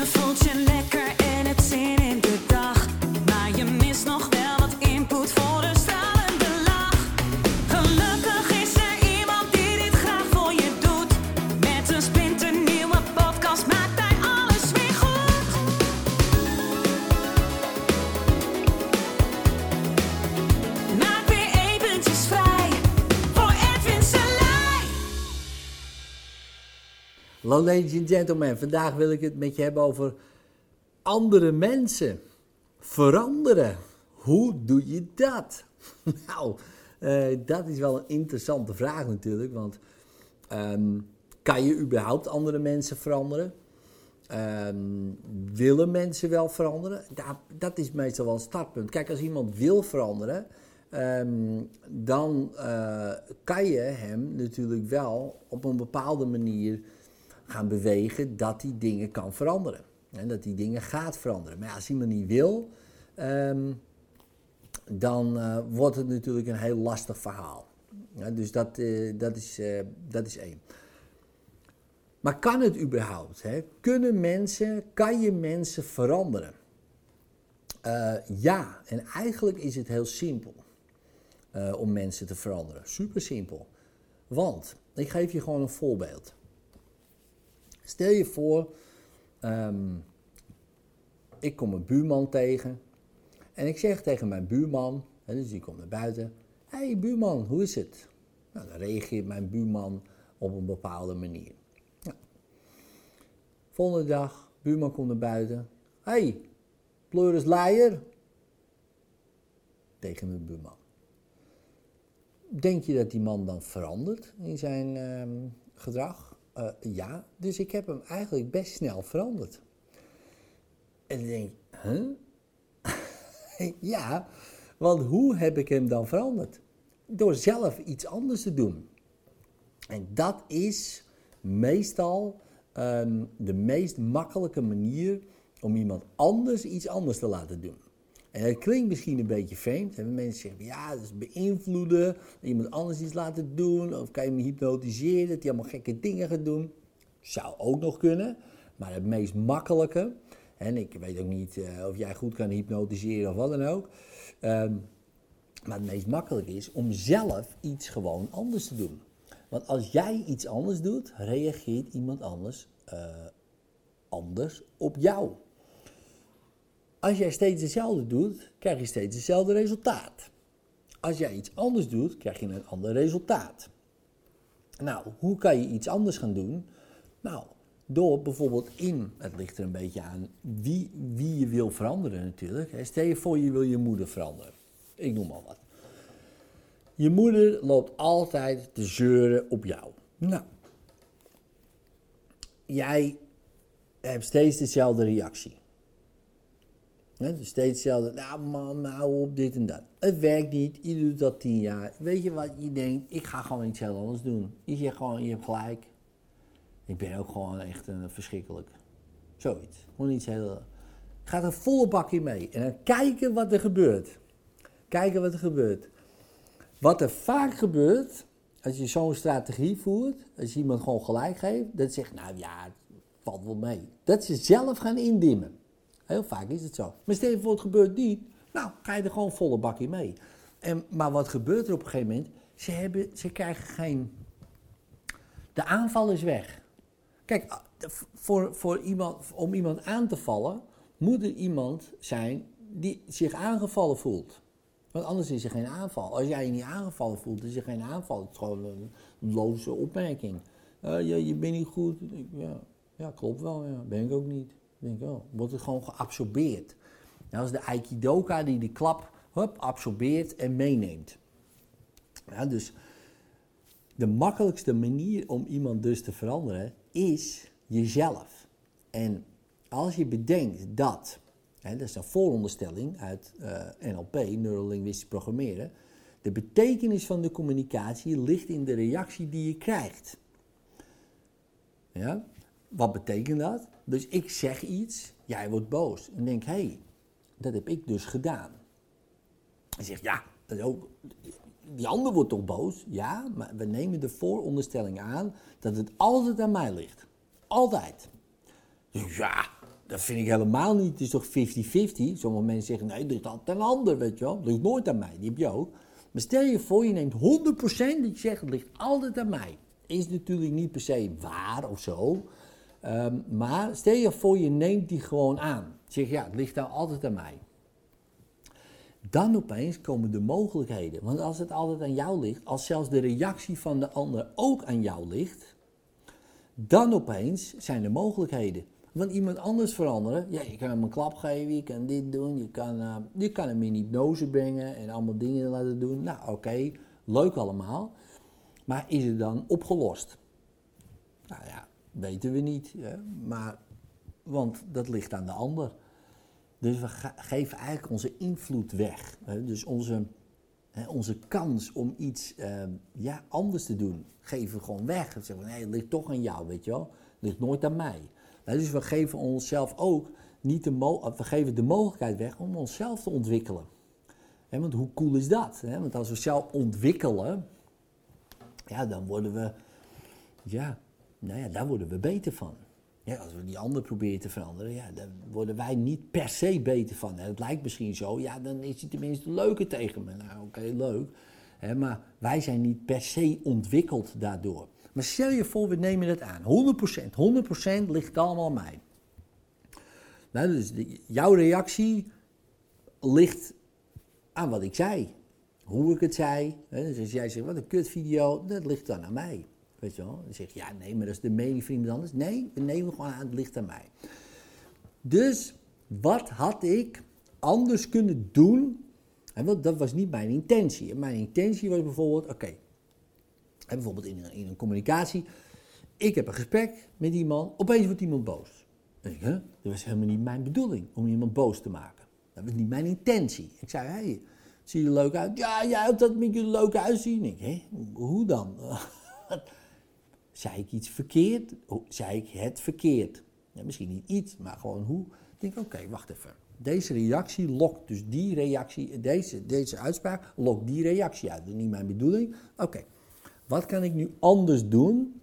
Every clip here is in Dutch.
Je voelt Hallo ladies and gentlemen, vandaag wil ik het met je hebben over andere mensen. Veranderen. Hoe doe je dat? nou, eh, dat is wel een interessante vraag natuurlijk, want ehm, kan je überhaupt andere mensen veranderen? Ehm, willen mensen wel veranderen? Ja, dat is meestal wel een startpunt. Kijk, als iemand wil veranderen, ehm, dan eh, kan je hem natuurlijk wel op een bepaalde manier gaan bewegen dat die dingen kan veranderen. En dat die dingen gaat veranderen. Maar ja, als iemand niet wil, ehm, dan eh, wordt het natuurlijk een heel lastig verhaal. Dus dat, eh, dat, is, eh, dat is één. Maar kan het überhaupt? Hè? Kunnen mensen, kan je mensen veranderen? Ja, en eigenlijk is het heel simpel om mensen te veranderen. Super simpel. Want, ik geef je gewoon een voorbeeld. Stel je voor, ehm, ik kom een buurman tegen en ik zeg tegen mijn buurman, dus die komt naar buiten, hé hey, buurman, hoe is het? Nou, dan reageert mijn buurman op een bepaalde manier. Volgende dag, buurman komt naar buiten, hé, hey, pleuris leier, tegen mijn buurman. Denk je dat die man dan verandert in zijn ehm, gedrag? Eh, ja, dus ik heb hem eigenlijk best snel veranderd. En dan denk ik, huh? ja, want hoe heb ik hem dan veranderd? Door zelf iets anders te doen. En dat is meestal ehm, de meest makkelijke manier om iemand anders iets anders te laten doen. En het klinkt misschien een beetje vreemd. Hebben mensen zeggen, ja, dat is beïnvloeden, iemand anders iets laten doen, of kan je hem hypnotiseren, dat hij allemaal gekke dingen gaat doen. Zou ook nog kunnen, maar het meest makkelijke, en ik weet ook niet eh, of jij goed kan hypnotiseren of wat dan ook, ehm, maar het meest makkelijk is om zelf iets gewoon anders te doen. Want als jij iets anders doet, reageert iemand anders eh, anders op jou. Als jij steeds hetzelfde doet, krijg je steeds hetzelfde resultaat. Als jij iets anders doet, krijg je een ander resultaat. Nou, hoe kan je iets anders gaan doen? Nou, door bijvoorbeeld in, het ligt er een beetje aan wie, wie je wil veranderen natuurlijk. Stel je voor je wil je moeder veranderen. Ik noem maar wat. Je moeder loopt altijd te zeuren op jou. Nou, jij hebt steeds dezelfde reactie. Hè, dus steeds hetzelfde. Nou man, nou op dit en dat. Het werkt niet. Je doet dat tien jaar. Weet je wat je denkt? Ik ga gewoon iets heel anders doen. Je zegt gewoon, je hebt gelijk. Ik ben ook gewoon echt een verschrikkelijk. Zoiets. Gewoon iets heel... Gaat er volle bak in mee. En kijken wat er gebeurt. Kijken wat er gebeurt. Wat er vaak gebeurt, als je zo'n strategie voert, als je iemand gewoon gelijk geeft, dat zegt, nou ja, valt wel mee. Dat ze zelf gaan indimmen. Heel vaak is het zo. Maar stel je voor het gebeurt niet, nou ga je er gewoon volle bak in mee. En, maar wat gebeurt er op een gegeven moment? Ze, hebben, ze krijgen geen... De aanval is weg. Kijk, voor, voor iemand, om iemand aan te vallen, moet er iemand zijn die zich aangevallen voelt. Want anders is er geen aanval. Als jij je niet aangevallen voelt, is er geen aanval. Het is gewoon een loze opmerking. Uh, ja, je bent niet goed. Ja, ja klopt wel. Ja. Ben ik ook niet. Denk oh, wordt het gewoon geabsorbeerd. Dat is de Aikidoka die de klap hup, absorbeert en meeneemt. Ja, dus de makkelijkste manier om iemand dus te veranderen is jezelf. En als je bedenkt dat, hè, dat is een vooronderstelling uit uh, NLP, neurolinguistisch programmeren, de betekenis van de communicatie ligt in de reactie die je krijgt. Ja? Wat betekent dat? Dus ik zeg iets, jij wordt boos. En denk, hé, hey, dat heb ik dus gedaan. En zegt, ja, die ander wordt toch boos? Ja, maar we nemen de vooronderstelling aan dat het altijd aan mij ligt. Altijd. Dus ja, dat vind ik helemaal niet. Het is toch 50-50? Sommige mensen zeggen, nee, het ligt altijd aan een ander, weet je wel. Het ligt nooit aan mij, die heb je ook. Maar stel je voor, je neemt 100% dat je zegt, het ligt altijd aan mij. Is natuurlijk niet per se waar of zo. Ehm, maar stel je voor, je neemt die gewoon aan. Zeg, ja, het ligt nou altijd aan mij. Dan opeens komen de mogelijkheden. Want als het altijd aan jou ligt, als zelfs de reactie van de ander ook aan jou ligt, dan opeens zijn er mogelijkheden. Want iemand anders veranderen, ja, je kan hem een klap geven, je kan dit doen, je kan, uh, je kan hem in hypnose brengen en allemaal dingen laten doen. Nou, oké, leuk allemaal. Maar is het dan opgelost? Nou ja, weten we niet. Hè? Maar, want dat ligt aan de ander. Dus we geven eigenlijk onze invloed weg. Hè? Dus onze, hè, onze kans om iets uh, ja, anders te doen, geven we gewoon weg. We zeggen, nee, het ligt toch aan jou, weet je wel. Het ligt nooit aan mij. Dus we geven onszelf ook niet de, we geven de mogelijkheid weg om onszelf te ontwikkelen. want hoe cool is dat? Want als we zelf ontwikkelen, ja, dan worden we, ja, nou ja, daar worden we beter van. Ja, als we die ander proberen te veranderen, ja, dan worden wij niet per se beter van. Het lijkt misschien zo, ja, dan is hij tenminste leuker tegen me. Nou, oké, leuk. maar wij zijn niet per se ontwikkeld daardoor. Maar stel je voor, we nemen het aan. 100%. 100% ligt allemaal aan mij. Nou, dus jouw reactie ligt aan wat ik zei. Hoe ik het zei. Dus als jij zegt, wat een kutvideo, dat ligt dan aan mij. Weet je wel? Dan zeg je, ja nee, maar dat is de mening van iemand anders. Nee, we nemen gewoon aan, het ligt aan mij. Dus, wat had ik anders kunnen doen? En dat was niet mijn intentie. Mijn intentie was bijvoorbeeld, oké, bijvoorbeeld in een, in een communicatie. Ik heb een gesprek met iemand, opeens wordt iemand boos. Ik, Dat was helemaal niet mijn bedoeling om iemand boos te maken. Dat was niet mijn intentie. Ik zei, hey, zie je er leuk uit? Ja, jij hebt dat met je leuk uitzien. Ik, hé, hoe dan? zei ik iets verkeerd? Zei ik het verkeerd? Ja, misschien niet iets, maar gewoon hoe. Ik denk, oké, wacht even. Deze reactie lokt dus die reactie, deze, deze uitspraak lokt die reactie uit. Dat is niet mijn bedoeling. Oké. Wat kan ik nu anders doen,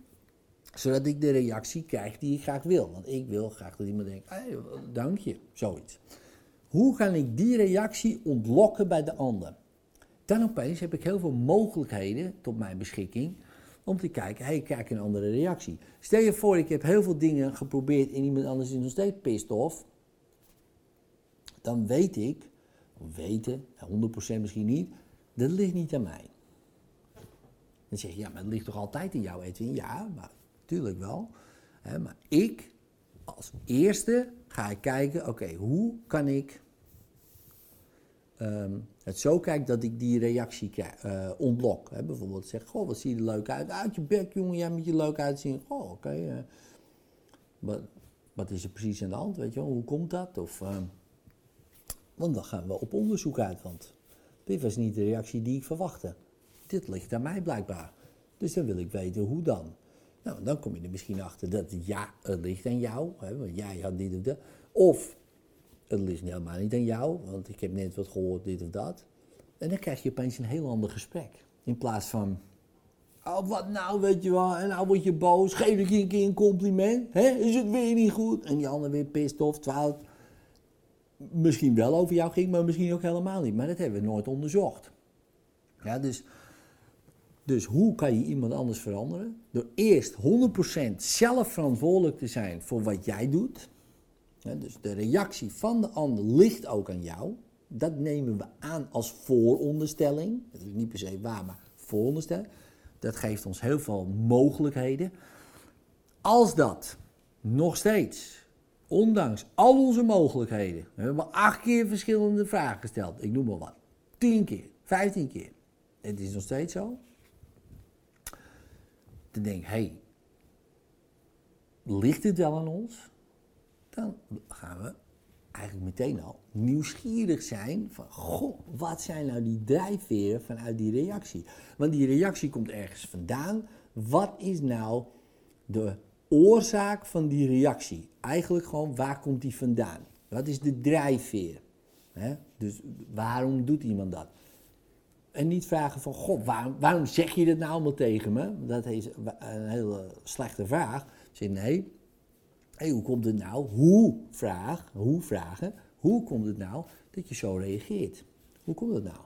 zodat ik de reactie krijg die ik graag wil? Want ik wil graag dat iemand denkt, hey, dank je, zoiets. Hoe kan ik die reactie ontlokken bij de ander? Dan opeens heb ik heel veel mogelijkheden tot mijn beschikking om te kijken, hey, kijk een andere reactie. Stel je voor, ik heb heel veel dingen geprobeerd en iemand anders is nog steeds pissed off. Dan weet ik, weten, 100% misschien niet, dat ligt niet aan mij. Dan zeg je, ja, maar het ligt toch altijd in jou, Edwin? Ja, maar natuurlijk wel. maar ik, als eerste, ga ik kijken, oké, hoe kan ik ehm, het zo kijken dat ik die reactie uh, ontlok. Hè? Bijvoorbeeld zeg, goh, wat zie je er leuk uit? Uit je bek, jongen, jij moet je leuk uitzien. Goh, oké. Eh, wat, wat is er precies aan de hand, weet je wel? Hoe komt dat? Of, ehm, want dan gaan we op onderzoek uit, want dit was niet de reactie die ik verwachtte dit ligt aan mij blijkbaar. Dus dan wil ik weten hoe dan. Nou, dan kom je er misschien achter dat ja, het ligt aan jou, hè, want jij had dit of dat. Of het ligt helemaal niet aan jou, want ik heb net wat gehoord, dit of dat. En dan krijg je opeens een heel ander gesprek. In plaats van, oh wat nou, weet je wel, en nou word je boos, geef ik je een keer een compliment, hè? is het weer niet goed? En die ander weer pist of terwijl misschien wel over jou ging, maar misschien ook helemaal niet. Maar dat hebben we nooit onderzocht. Ja, dus dus hoe kan je iemand anders veranderen? Door eerst 100% zelf verantwoordelijk te zijn voor wat jij doet. Dus de reactie van de ander ligt ook aan jou. Dat nemen we aan als vooronderstelling. Dat is niet per se waar, maar vooronderstelling. Dat geeft ons heel veel mogelijkheden. Als dat nog steeds, ondanks al onze mogelijkheden, we hebben acht keer verschillende vragen gesteld, ik noem maar wat, tien keer, vijftien keer, het is nog steeds zo, te denken, hé, hey, ligt het wel aan ons? Dan gaan we eigenlijk meteen al nieuwsgierig zijn van, goh, wat zijn nou die drijfveren vanuit die reactie? Want die reactie komt ergens vandaan. Wat is nou de oorzaak van die reactie? Eigenlijk gewoon, waar komt die vandaan? Wat is de drijfveer? Dus waarom doet iemand dat? En niet vragen van, god, waarom, waarom zeg je dit nou allemaal tegen me? Dat is een hele slechte vraag. Zeg nee, hey, hoe komt het nou? Hoe, vraag, hoe vragen, hoe komt het nou dat je zo reageert? Hoe komt het nou?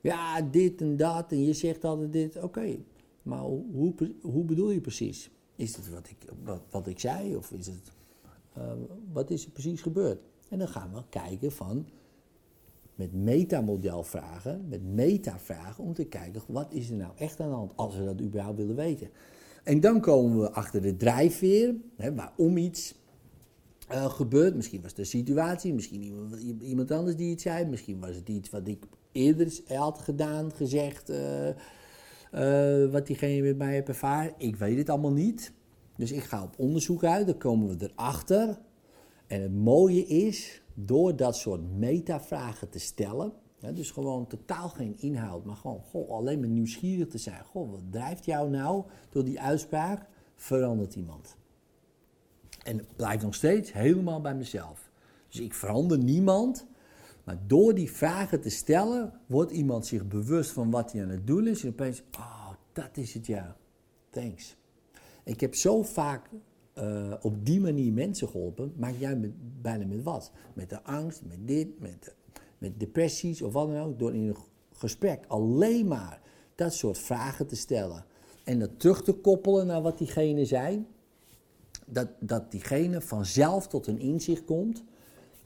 Ja, dit en dat en je zegt altijd dit. Oké, maar hoe, hoe bedoel je precies? Is het wat ik, wat, wat ik zei of is het, uh, wat is er precies gebeurd? En dan gaan we kijken van, met metamodelvragen, met metavragen, om te kijken wat is er nou echt aan de hand, als we dat überhaupt willen weten. En dan komen we achter de drijfveer, hè, waarom iets uh, gebeurt. Misschien was het situatie, misschien iemand, anders die iets zei, misschien was het iets wat ik eerder had gedaan, gezegd, uh, uh, wat diegene met mij heeft ervaren. Ik weet het allemaal niet. Dus ik ga op onderzoek uit, dan komen we erachter. En het mooie is, door dat soort metavragen te stellen, hè, dus gewoon totaal geen inhoud, maar gewoon goh, alleen maar nieuwsgierig te zijn. Goh, wat drijft jou nou door die uitspraak? Verandert iemand. En het blijft nog steeds helemaal bij mezelf. Dus ik verander niemand. Maar door die vragen te stellen, wordt iemand zich bewust van wat hij aan het doen is. En opeens, oh, dat is het ja. Thanks. Ik heb zo vaak uh, op die manier mensen geholpen. Maakt jij bijna met wat? Met de angst, met dit, met, met depressies of wat dan ook. Door in een gesprek alleen maar dat soort vragen te stellen. En dat terug te koppelen naar wat diegene zei dat, dat diegene vanzelf tot een inzicht komt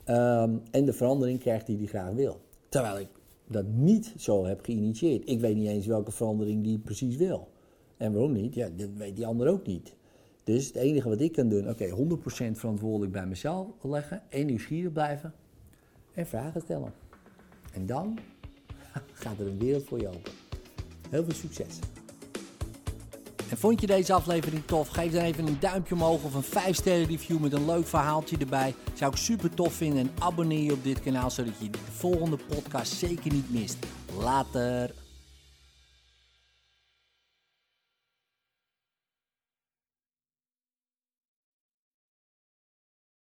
um, en de verandering krijgt die hij graag wil. Terwijl ik dat niet zo heb geïnitieerd. Ik weet niet eens welke verandering die precies wil. En waarom niet? Ja, dat weet die ander ook niet. Dus het enige wat ik kan doen, oké, okay, 100% verantwoordelijk bij mezelf leggen en nieuwsgierig blijven en vragen stellen. En dan gaat er een wereld voor je open. Heel veel succes! En vond je deze aflevering tof? Geef dan even een duimpje omhoog of een 5 sterren review met een leuk verhaaltje erbij. Zou ik super tof vinden en abonneer je op dit kanaal zodat je de volgende podcast zeker niet mist. Later!